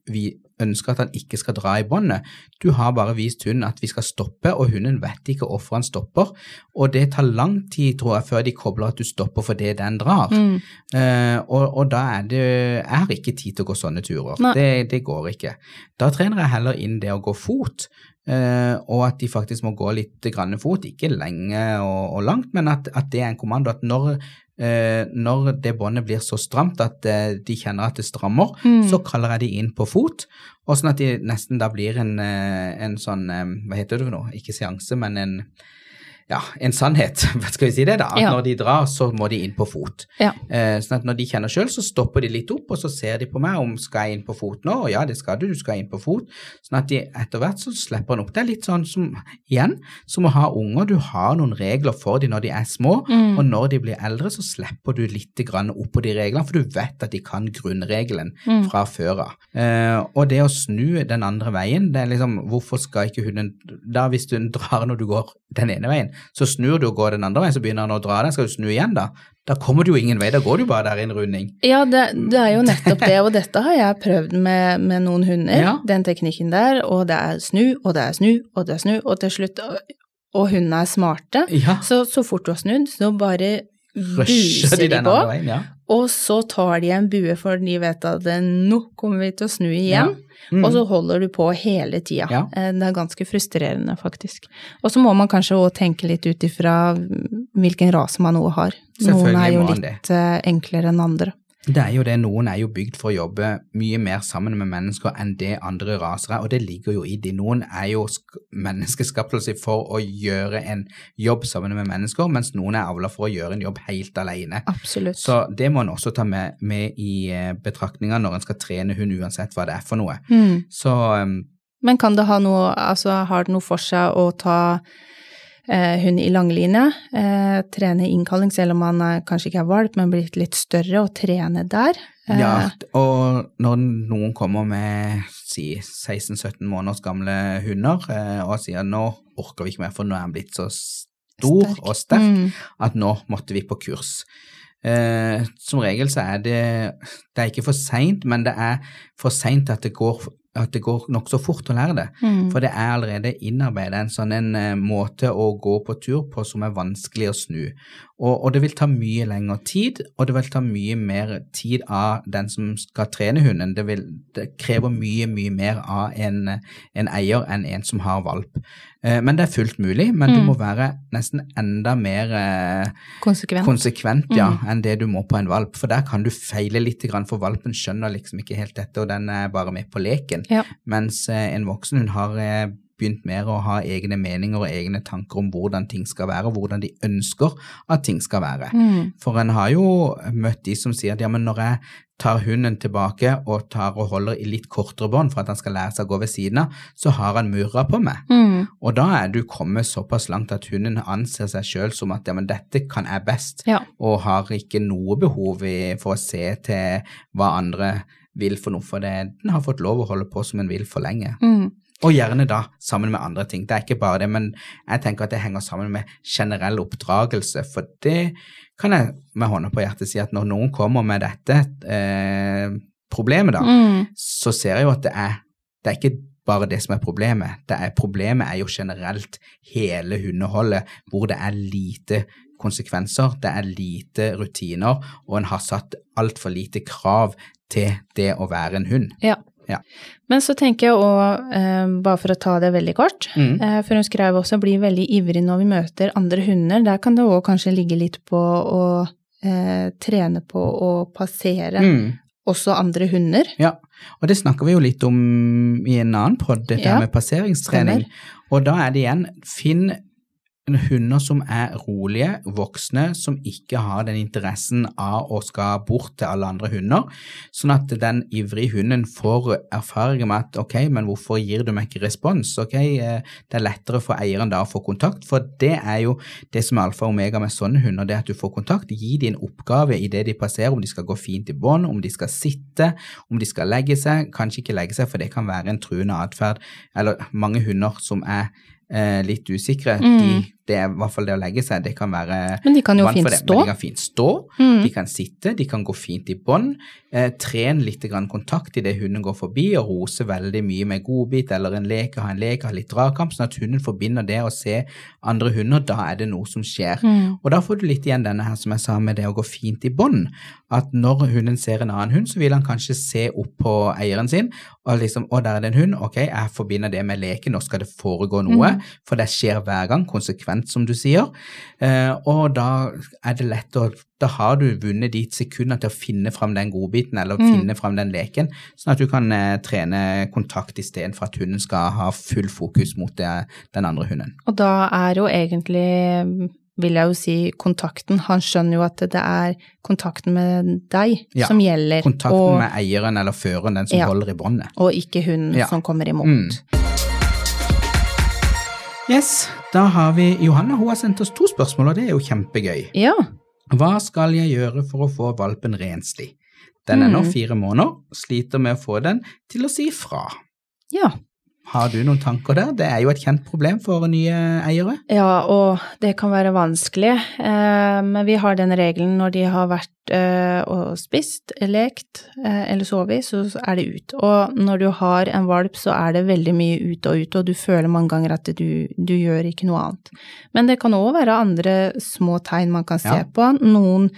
ønsker at han ikke skal dra i båndet. Du har bare vist hunden at vi skal stoppe, og hunden vet ikke hvorfor han stopper. Og det tar lang tid, tror jeg, før de kobler at du stopper fordi den drar. Mm. Eh, og, og da er det Jeg har ikke tid til å gå sånne turer. Det, det går ikke. Da trener jeg heller inn det å gå fot, Uh, og at de faktisk må gå litt grann fot, ikke lenge og, og langt, men at, at det er en kommando. At når, når det båndet blir så stramt at eh, de kjenner at det strammer, Mm. så kaller jeg de inn på fot, og sånn at de nesten da blir en, eh, en sånn eh, Hva heter det for noe? Ikke seanse, men en ja, en sannhet, hva skal vi si det da? At Ja. når de drar, så må de inn på fot. Ja. Eh, sånn at når de kjenner sjøl, så stopper de litt opp, og så ser de på meg om skal jeg inn på fot nå, og ja, det skal du, du skal inn på fot. Sånn at de etter hvert så slipper han opp. Det er litt sånn som, igjen, som å ha unger. Du har noen regler for dem når de er små, Mm. og når de blir eldre, så slipper du litt grann opp på de reglene, for du vet at de kan grunnregelen Mm. fra før av. Eh, og det å snu den andre veien, det er liksom, hvorfor skal ikke hunden Da hvis du drar når du går den ene veien, så snur du og går den andre veien, så begynner han å dra den, skal du snu igjen da? Da kommer du jo ingen vei, da går du bare der i en runding. Ja, det, det er jo nettopp det, og dette har jeg prøvd med, med noen hunder, Ja. den teknikken der, og det er snu, og det er snu, og det er snu, og til slutt, og hundene er smarte, Ja, så, så fort du har snudd, så bare rusher buser de de den på, andre veien, ja. Og så tar de en bue, for de vet at nå kommer vi til å snu igjen, Mm. og så holder du på hele tida. Ja. Eh, Det er ganske frustrerende, faktisk. Og så må man kanskje òg tenke litt ut ifra hvilken rase man nå har. Noen er jo litt eh, enklere enn andre. Det er jo det, noen er jo bygd for å jobbe mye mer sammen med mennesker enn det andre raser er, og det ligger jo i de. Noen er jo sk- menneskeskapelse for å gjøre en jobb sammen med mennesker, mens noen er avla for å gjøre en jobb helt alene. Absolutt. Så det må en også ta med, med i eh, betraktninga når en skal trene hund, uansett hva det er for noe. Mm. Så um, Men kan det ha noe, altså har det noe for seg å ta hund i langline. eh, trene innkalling selv om han er, kanskje ikke er valp, men blitt litt større, og trene der? Eh, ja, og når noen kommer med si 16-17 måneders gamle hunder eh, og sier nå orker vi ikke mer, for nå er han blitt så stor Sterk. og sterk Mm. at nå måtte vi på kurs. Eh, som regel så er det Det er ikke for seint, men det er for seint at det går at det går nokså fort å lære det. Mm. For det er allerede innarbeidet en sånn en eh, måte å gå på tur på som er vanskelig å snu. Og, og det vil ta mye lengre tid, og det vil ta mye mer tid av den som skal trene hunden. Det, vil, det krever mye, mye mer av en, en eier enn en som har valp. Eh, men det er fullt mulig, men du Mm. må være nesten enda mer eh, Konsekvent. konsekvent ja, Mm. enn det du må på en valp, for der kan du feile litt, for valpen skjønner liksom ikke helt dette, og den er bare med på leken. Ja. Mens eh, en voksen hun har begynt mer å ha egne meninger og egne tanker om hvordan ting skal være, og hvordan de ønsker at ting skal være. Mm. For en har jo møtt de som sier at ja, men når jeg tar hunden tilbake og tar og holder i litt kortere bånd for at han skal lære seg å gå ved siden av, så har han murra på meg. Mm. Og da er du kommet såpass langt at hunden anser seg sjøl som at ja, men dette kan jeg best, Ja. og har ikke noe behov for å se til hva andre vil for noe, for det, den har fått lov å holde på som den vil for lenge. Mm. Og gjerne da sammen med andre ting. Det er ikke bare det, men jeg tenker at det henger sammen med generell oppdragelse, for det kan jeg med hånda på hjertet si at når noen kommer med dette eh, problemet, da, Mm. så ser jeg jo at det er, det er ikke bare det som er problemet. Det er, problemet er jo generelt hele hundeholdet, hvor det er lite konsekvenser, det er lite rutiner, og en har satt altfor lite krav til det å være en hund. Ja. Ja. Men så tenker jeg òg, eh, bare for å ta det veldig kort, Mm. eh, for hun skrev også bli veldig ivrig når vi møter andre hunder. Der kan det òg kanskje ligge litt på å eh, trene på å passere Mm. også andre hunder. Ja, og det snakker vi jo litt om i en annen podd, dette Ja, med passeringstrening. stemmer. Og da er det igjen, finn hunder som er rolige, voksne, som ikke har den interessen av å skal bort til alle andre hunder, sånn at den ivrige hunden får erfaring med at ok, men hvorfor gir du meg ikke respons? Ok, eh, det er lettere for eieren da å få kontakt, for det er jo det som er alfa og omega med sånne hunder, det at du får kontakt. Gi dem en oppgave i det de passerer, om de skal gå fint i bånd, om de skal sitte, om de skal legge seg, kanskje ikke legge seg, for det kan være en truende atferd, eller mange hunder som er litt usikre, Mm. de, det er i hvert fall det å legge seg, det kan være Men de kan jo fint stå. Men de kan fint stå, Mm. de kan sitte, de kan gå fint i bånd. Eh, tren litt kontakt idet hunden går forbi, og rose veldig mye med godbit eller en lek, ha en lek, ha litt dragkamp, sånn at hunden forbinder det å se andre hunder, da er det noe som skjer. Mm. Og da får du litt igjen denne her som jeg sa med det å gå fint i bånd. At når hunden ser en annen hund, så vil han kanskje se opp på eieren sin, og liksom å, der er det en hund, ok, jeg forbinder det med leken, nå skal det foregå noe, for det skjer hver gang, konsekvent som du sier. Eh, og da er det lett å da har du vunnet de sekundene til å finne fram den godbiten, eller finne fram den leken, sånn at du kan eh, trene kontakt istedenfor at hunden skal ha full fokus mot det, den andre hunden. Og da er jo egentlig, vil jeg jo si, kontakten Han skjønner jo at det er kontakten med deg Ja, som gjelder, Kontakten og, med eieren eller føreren, den som Ja. holder i båndet. og ikke hunden Ja. som kommer imot. Mm. Yes, da har vi Johanna, hun har sendt oss to spørsmål, og det er jo kjempegøy. Ja. Hva skal jeg gjøre for å få valpen renslig? Den er nå Mm. fire måneder, sliter med å få den til å si fra. ja. Har du noen tanker der? Det er jo et kjent problem for nye eiere. Ja, og det kan være vanskelig, eh, men vi har den regelen når de har vært eh, og spist, lekt eh, eller sovet, så er det ut. Og når du har en valp, så er det veldig mye ut og ut, og du føler mange ganger at du, du gjør ikke noe annet. Men det kan òg være andre små tegn man kan se Ja. på. Noen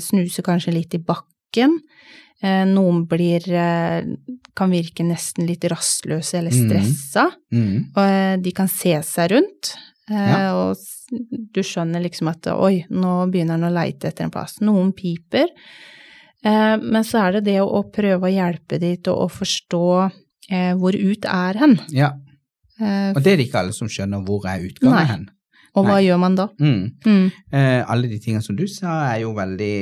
snuser kanskje litt i bakken. Noen blir, kan virke nesten litt rastløse eller stressa. Mm. Og eh, de kan se seg rundt, eh, Ja. og du skjønner liksom at oi, nå begynner han å leite etter en plass. Noen piper, eh, men så er det det å, prøve å hjelpe de til å forstå eh, hvor ut er hen. Ja, Eh, og det er det ikke alle som skjønner hvor er utgangen Nei. hen. og hva nei. gjør man da? Mm. Mm, Eh, alle de tingene som du sa, er jo veldig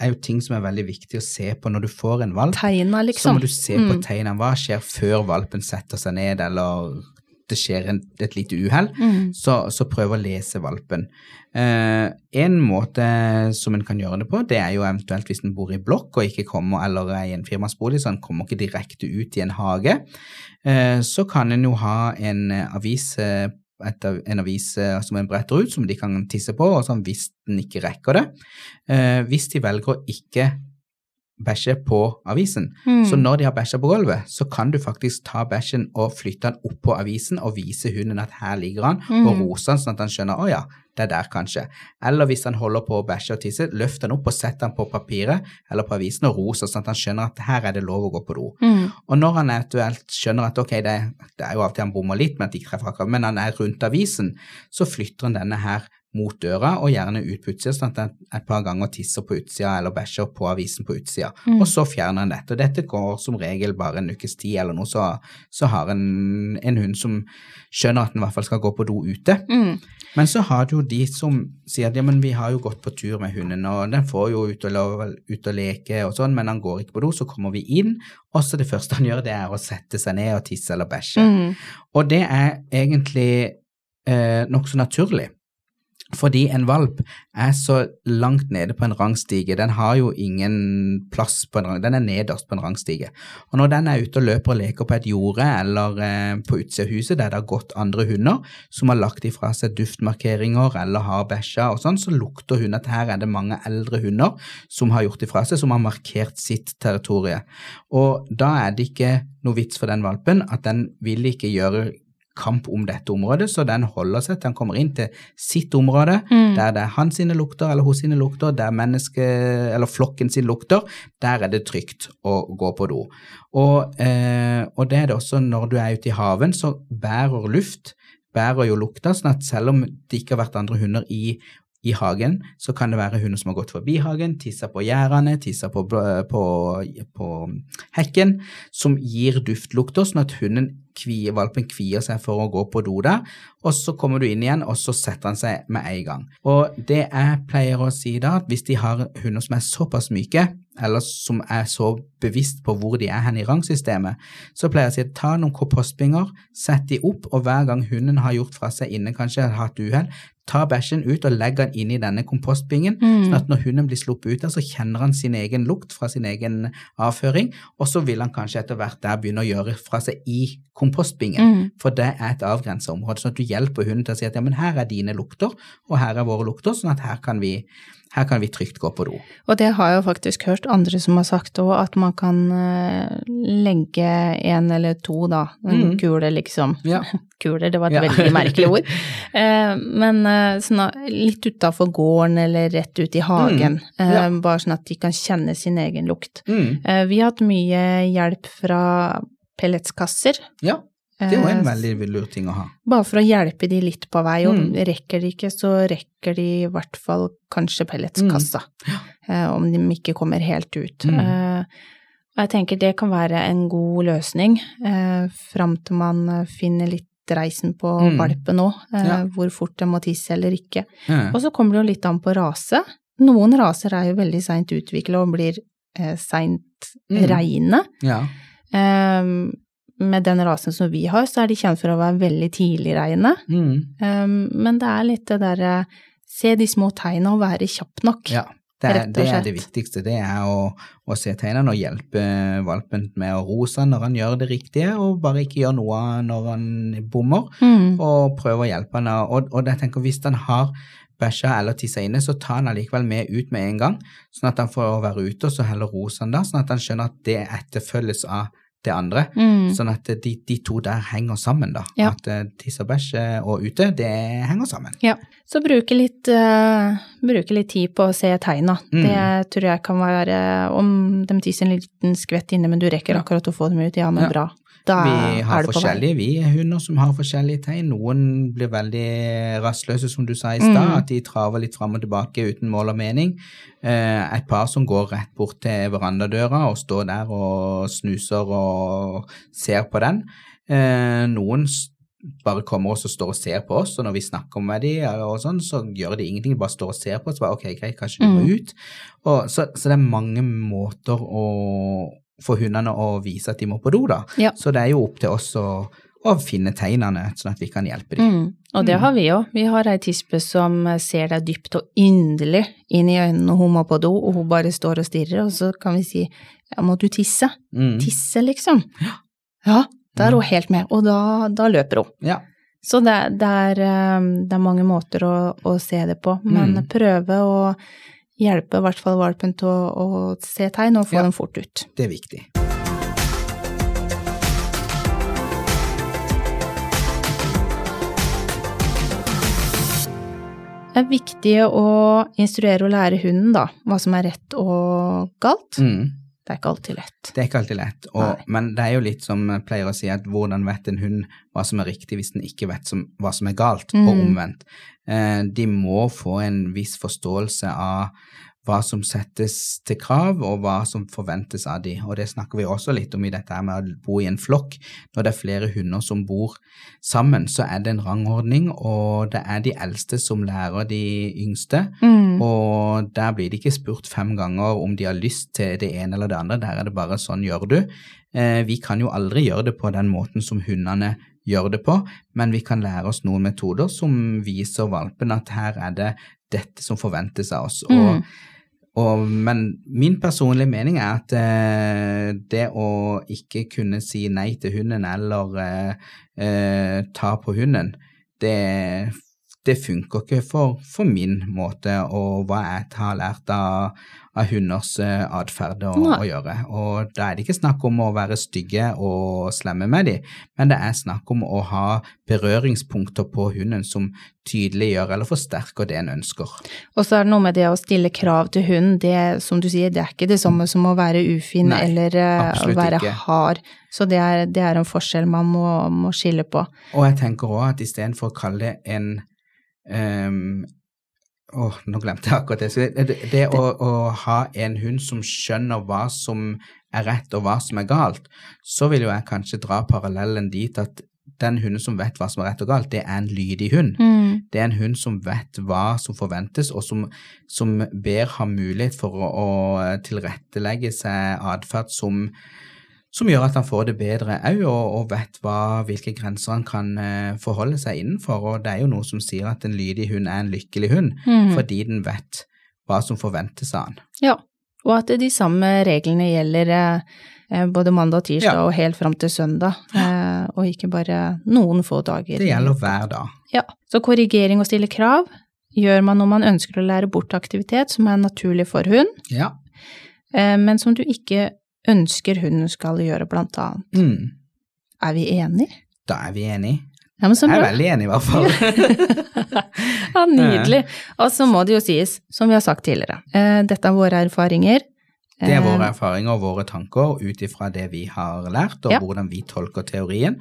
er jo ting som er veldig viktig å se på når du får en valp. tegna, Så liksom. må du se på Mm. tegnene. Hva skjer før valpen setter seg ned, eller det skjer en, et lite uhell? Mm. Så, så prøv å lese valpen. Eh, en måte som en kan gjøre det på, det er jo eventuelt hvis en bor i blokk og ikke kommer, eller er i en firmasbolig, så en kommer ikke direkte ut i en hage. Eh, så kan en jo ha en eh, avis et, av- en avis eh, som en bretter ut, som de kan tisse på, og sånn hvis den ikke rekker det. Eh, hvis de velger å ikke bæsje på avisen, Mm. så når de har bæsja på gulvet, så kan du faktisk ta bæsjen og flytte den opp på avisen og vise hunden at her ligger han, og Mm. rose han sånn at han skjønner å ja, det er der kanskje. Eller hvis han holder på å bæsje og tisse, løft han opp og sett han på papiret eller på avisen og ros sånn at han skjønner at her er det lov å gå på do. Mm. Og når han eventuelt skjønner at ok, det, det er jo av og til han bommer litt med at de treffer akkurat, men han er rundt avisen, så flytter han denne her mot døra, og gjerne ut på utsida, sånn at en et par ganger tisser på utsida eller bæsjer på avisen på utsida. Mm. Og så fjerner en dette. Og dette går som regel bare en ukes tid eller noe, så, så har en en hund som skjønner at den i hvert fall skal gå på do ute. Mm. Men så har du jo de som sier at ja, men vi har jo gått på tur med hunden, og den får jo ut og, ut og leke og sånn, men han går ikke på do, så kommer vi inn, og så det første han gjør, det er å sette seg ned og tisse eller bæsje. Mm. Og det er egentlig eh, nokså naturlig. Fordi en valp er så langt nede på en rangstige, den har jo ingen plass på en rang, den er nederst på en rangstige. Og når den er ute og løper og leker på et jorde eller eh, på utsida av huset der det har gått andre hunder som har lagt ifra seg duftmarkeringer eller har bæsja og sånn, så lukter hun at her er det mange eldre hunder som har gjort ifra seg, som har markert sitt territorium. Og da er det ikke noe vits for den valpen at den vil ikke gjøre kamp om dette området, så den holder seg til han kommer inn til sitt område, Mm. der det er hans sine lukter eller hos sine lukter, der menneske, eller flokken sin lukter, der er det trygt å gå på do. Og, eh, og det er det også når du er ute i haven, så bærer luft, bærer jo lukta, sånn at selv om det ikke har vært andre hunder i i hagen, så kan det være hunder som har gått forbi hagen, tissa på gjerdene, tissa på, på, på hekken, som gir duftlukter, sånn at hunden kvier, valpen kvier seg for å gå på do der, og så kommer du inn igjen, og så setter han seg med en gang. Og det jeg pleier å si da, at hvis de har hunder som er såpass myke, eller som er så bevisst på hvor de er hen i rangsystemet, så pleier jeg å si ta noen kompostbinger, sett de opp, og hver gang hunden har gjort fra seg inne, kanskje har hatt uhell, ta bæsjen ut og legg den inn i denne kompostbingen, Mm. sånn at når hunden blir sluppet ut der, så kjenner han sin egen lukt fra sin egen avføring, og så vil han kanskje etter hvert der begynne å gjøre fra seg i kompostbingen, Mm. for det er et avgrenset område, sånn at du hjelper hunden til å si at ja, men her er dine lukter, og her er våre lukter, sånn at her kan vi, her kan vi trygt gå på do. Og det har jeg jo faktisk hørt andre som har sagt òg, at man kan eh, legge en eller to, da, en Mm. kule liksom. Ja. Kuler, det var et Ja. veldig merkelig ord. Eh, men eh, sånn, litt utafor gården eller rett ut i hagen, Mm. Ja. bare sånn at de kan kjenne sin egen lukt. Mm. Vi har hatt mye hjelp fra pelletskasser. Ja, det er jo en Eh, veldig lur ting å ha. Bare for å hjelpe de litt på vei, og Mm. rekker de ikke, så rekker de i hvert fall kanskje pelletskassa. Eh, om de ikke kommer helt ut. Mm. Eh, jeg tenker det kan være en god løsning, fram til man finner litt reisen på Mm. valpen òg, Ja. hvor fort den må tisse eller ikke. Ja. Og så kommer det jo litt an på rase. Noen raser er jo veldig seint utvikla og blir seint Mm. reine. ja. Med den rasen som vi har, så er de kjent for å være veldig tidlig reine. Mm. Um, men det er litt det derre se de små tegna og være kjapp nok. ja. Det er, det er det viktigste. Det er å, å se tegnene og hjelpe valpen med å roe seg når han gjør det riktige, og bare ikke gjøre noe når han bommer. Mm. og prøve å hjelpe han. Og, og jeg tenker hvis han har bæsja eller tissa inne, så ta han allikevel med ut med en gang, sånn at han får være ute, og så heller roser han da, sånn at han skjønner at det etterfølges av det andre. Mm. Sånn at de, de to der henger sammen, da. Ja. At eh, tiss og bæsj eh, og ute, det henger sammen. Ja. Så bruke litt, uh, bruke litt tid på å se tegna. Mm. Det tror jeg kan være Om de tisser en liten skvett inne, men du rekker akkurat å få dem ut, ja, men Ja. bra. Da Vi har forskjellige vi er hunder som har forskjellige tegn. Noen blir veldig rastløse, som du sa i stad, Mm. at de traver litt fram og tilbake uten mål og mening. Eh, et par som går rett bort til verandadøra og står der og snuser og ser på den. Eh, noen bare kommer og står og ser på oss, og når vi snakker med dem, og sånn, så gjør de ingenting, De bare står og ser på oss. Bare, ok, greit, kanskje må Mm. ut. Og, så, så det er mange måter å for hundene å vise at de må på do, da. Ja. Så det er jo opp til oss å, å finne tegnene, sånn at vi kan hjelpe dem. Mm. Og det Mm. har vi òg. Vi har ei tispe som ser deg dypt og inderlig inn i øynene når hun må på do, og hun bare står og stirrer, og så kan vi si ja, må du tisse? Mm. Tisse, liksom? Ja, da er hun helt med, og da, da løper hun. Ja. Så det, det, er, eh, det er mange måter å, å se det på, men Mm. prøve å hjelpe i hvert fall valpen til å, å se tegn og få Ja. dem fort ut. Det er viktig. Det er viktig å instruere og lære hunden, da, hva som er rett og galt. Mm. det er ikke alltid lett. Det er ikke alltid lett, og, men det er jo litt som jeg pleier å si, at hvordan vet en hund hva som er riktig hvis den ikke vet som, hva som er galt, og Mm. omvendt. Eh, de må få en viss forståelse av hva som settes til krav, og hva som forventes av de. Og det snakker vi også litt om i dette her med å bo i en flokk. Når det er flere hunder som bor sammen, så er det en rangordning, og det er de eldste som lærer de yngste. Mm. Og der blir det ikke spurt fem ganger om de har lyst til det ene eller det andre, der er det bare sånn gjør du. Eh, vi kan jo aldri gjøre det på den måten som hundene gjør det på, men vi kan lære oss noen metoder som viser valpen at her er det dette som forventes av oss. Mm. Og, og, men min personlige mening er at eh, det å ikke kunne si nei til hunden eller eh, eh, ta på hunden, det, det funker ikke for, for min måte og hva jeg har lært av, av hunders eh, atferd å, å gjøre. Og da er det ikke snakk om å være stygge og slemme med dem, men det er snakk om å ha berøringspunkter på hunden som tydeliggjør eller forsterker det en ønsker. Og så er det noe med det å stille krav til hunden, det som du sier, det er ikke det samme som å være ufin Nei, eller eh, å være ikke. hard. Så det er, det er en forskjell man må, må skille på. Og jeg tenker òg at istedenfor å kalle det en ehm, Åh, nå glemte jeg akkurat det. Det, det, det å, å ha en hund som skjønner hva som er rett og hva som er galt, så vil jo jeg kanskje dra parallellen dit at den hunden som vet hva som er rett og galt, det er en lydig hund. Mm. Det er en hund som vet hva som forventes, og som, som ber ha mulighet for å, å tilrettelegge seg atferd som, som gjør at han får det bedre òg, og, og vet hva, hvilke grenser han kan uh, forholde seg innenfor. Og det er jo noe som sier at en lydig hund er en lykkelig hund, Mhm. fordi den vet hva som forventes av han. Ja, og at de samme reglene gjelder eh, både mandag og tirsdag Ja. og helt fram til søndag, uh, og ikke bare noen få dager. Det gjelder hver dag. Ja, så korrigering og stille krav gjør man når man ønsker å lære bort aktivitet som er naturlig for hund, Ja. men som du ikke ønsker hunden skal gjøre, blant annet. Mm. Er vi enige? Da er vi enige. Ja, men så Jeg er veldig enig, i hvert fall. ja, nydelig. Og så må det jo sies, som vi har sagt tidligere, eh, dette er våre erfaringer. Det er våre Eh, erfaringer og våre tanker ut ifra det vi har lært, og Ja. hvordan vi tolker teorien.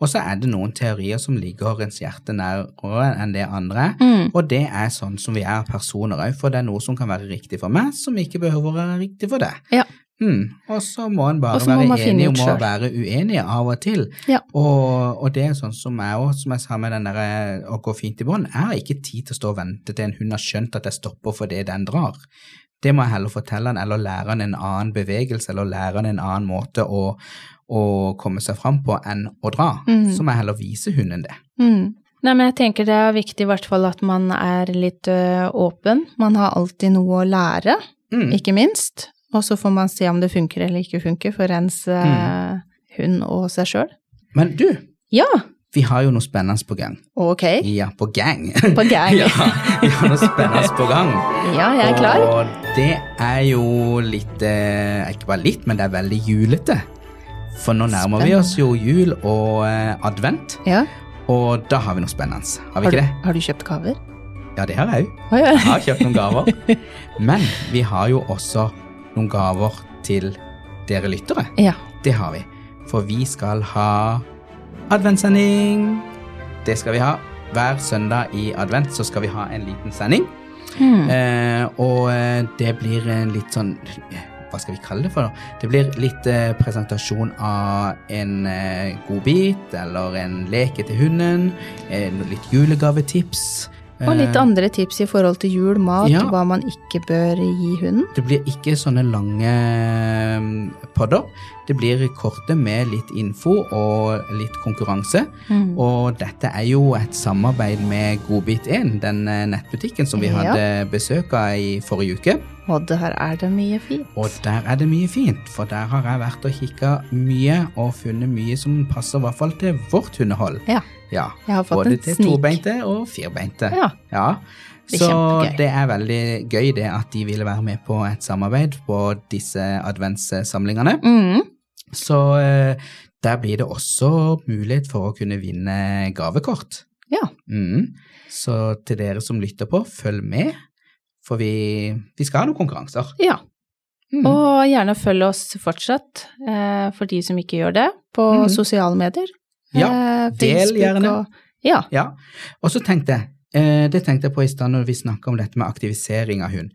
Og så er det noen teorier som ligger ens hjerte nærmere enn det andre. Mm, Og det er sånn som vi er personer òg, for det er noe som kan være riktig for meg, som ikke behøver å være riktig for deg. Ja. Mm. Og så må en bare må være enig om å være uenig av og til. Ja. Og, og det er sånn som jeg òg, som jeg sa med den der å gå fint i bånd, jeg har ikke tid til å stå og vente til en hund har skjønt at jeg stopper fordi den drar. Det må jeg heller fortelle han, eller lære han en annen bevegelse, eller lære han en annen måte å, å komme seg fram på enn å dra. Mm. Så må jeg heller vise hunden det. mm. Nei, men jeg tenker det er viktig i hvert fall at man er litt ø, åpen. Man har alltid noe å lære, Mm. ikke minst. Og så får man se om det funker eller ikke funker for ens Mm. hund og seg sjøl. Men du, Ja, vi har jo noe spennende på gang. ok. Ja, på gang. På gang. ja, vi har noe spennende på gang. Ja, jeg er klar. Og det er jo litt eh, Ikke bare litt, men det er veldig julete. For nå nærmer vi oss jo jul og eh, advent, Ja. og da har vi noe spennende. Har vi Har, du, ikke det? har du kjøpt gaver? Ja, det har jeg òg. Jeg har kjøpt noen gaver. Men vi har jo også noen gaver til dere lyttere. Ja. Det har vi. For vi skal ha adventssending. Det skal vi ha. Hver søndag i advent så skal vi ha en liten sending. Mm. Eh, og eh, det blir en litt sånn Hva skal vi kalle det for? da? Det blir litt eh, presentasjon av en eh, godbit eller en leke til hunden. Eh, litt julegavetips. Og litt Eh, andre tips i forhold til jul, mat, ja. hva man ikke bør gi hunden. Det blir ikke sånne lange eh, podder. Det blir korte med litt info og litt konkurranse. Mm. Og dette er jo et samarbeid med Godbit1, den eh, nettbutikken som vi Ja. hadde besøk av i forrige uke. Og der er det mye fint. Og der er det mye fint, for der har jeg vært og kikka mye og funnet mye som passer i hvert fall til vårt hundehold. Ja. Ja, Jeg har fått Både en til snik. tobeinte og firbeinte. Ja. Ja. Det Så det er veldig gøy det at de ville være med på et samarbeid på disse adventssamlingene. Mm. Så eh, der blir det også mulighet for å kunne vinne gavekort. Ja. Mm. Så til dere som lytter på, følg med, for vi, vi skal ha noen konkurranser. ja. Mm. Og gjerne følg oss fortsatt, eh, for de som ikke gjør det, på Mhm. sosiale medier. Ja, Eh, del gjerne. Og, ja. Ja, og så tenkte jeg, eh, det tenkte jeg på i stad når vi snakka om dette med aktivisering av hund.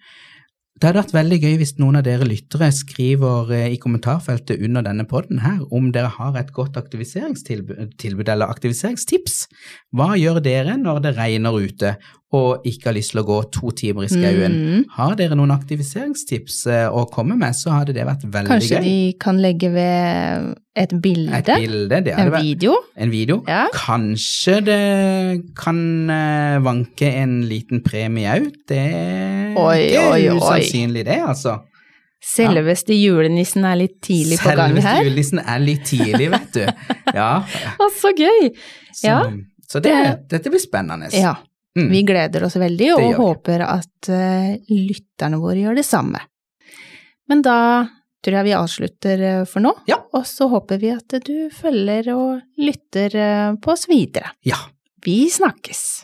Det hadde vært veldig gøy hvis noen av dere lyttere skriver eh, i kommentarfeltet under denne podden her om dere har et godt aktiviseringstilbud eller aktiviseringstips. Hva gjør dere når det regner ute og ikke har lyst til å gå to timer i skauen? Mm. Har dere noen aktiviseringstips eh, å komme med, så hadde det vært veldig Kanskje gøy. de kan legge ved et bilde, Et bilde, det en video. en video. Ja. Kanskje det kan eh, vanke en liten premie òg. Det er Oi, oi, oi. usannsynlig, det, altså. Selveste julenissen er litt tidlig på gang her. Selveste julenissen er litt tidlig, vet du. Ja. Å, så gøy! Så, Ja. så det, dette blir spennende. Ja, Mm. vi gleder oss veldig, og håper at uh, lytterne våre gjør det samme. Men da tror jeg vi avslutter eh, for nå, Ja. og så håper vi at du følger og lytter eh, på oss videre. Ja. Vi snakkes!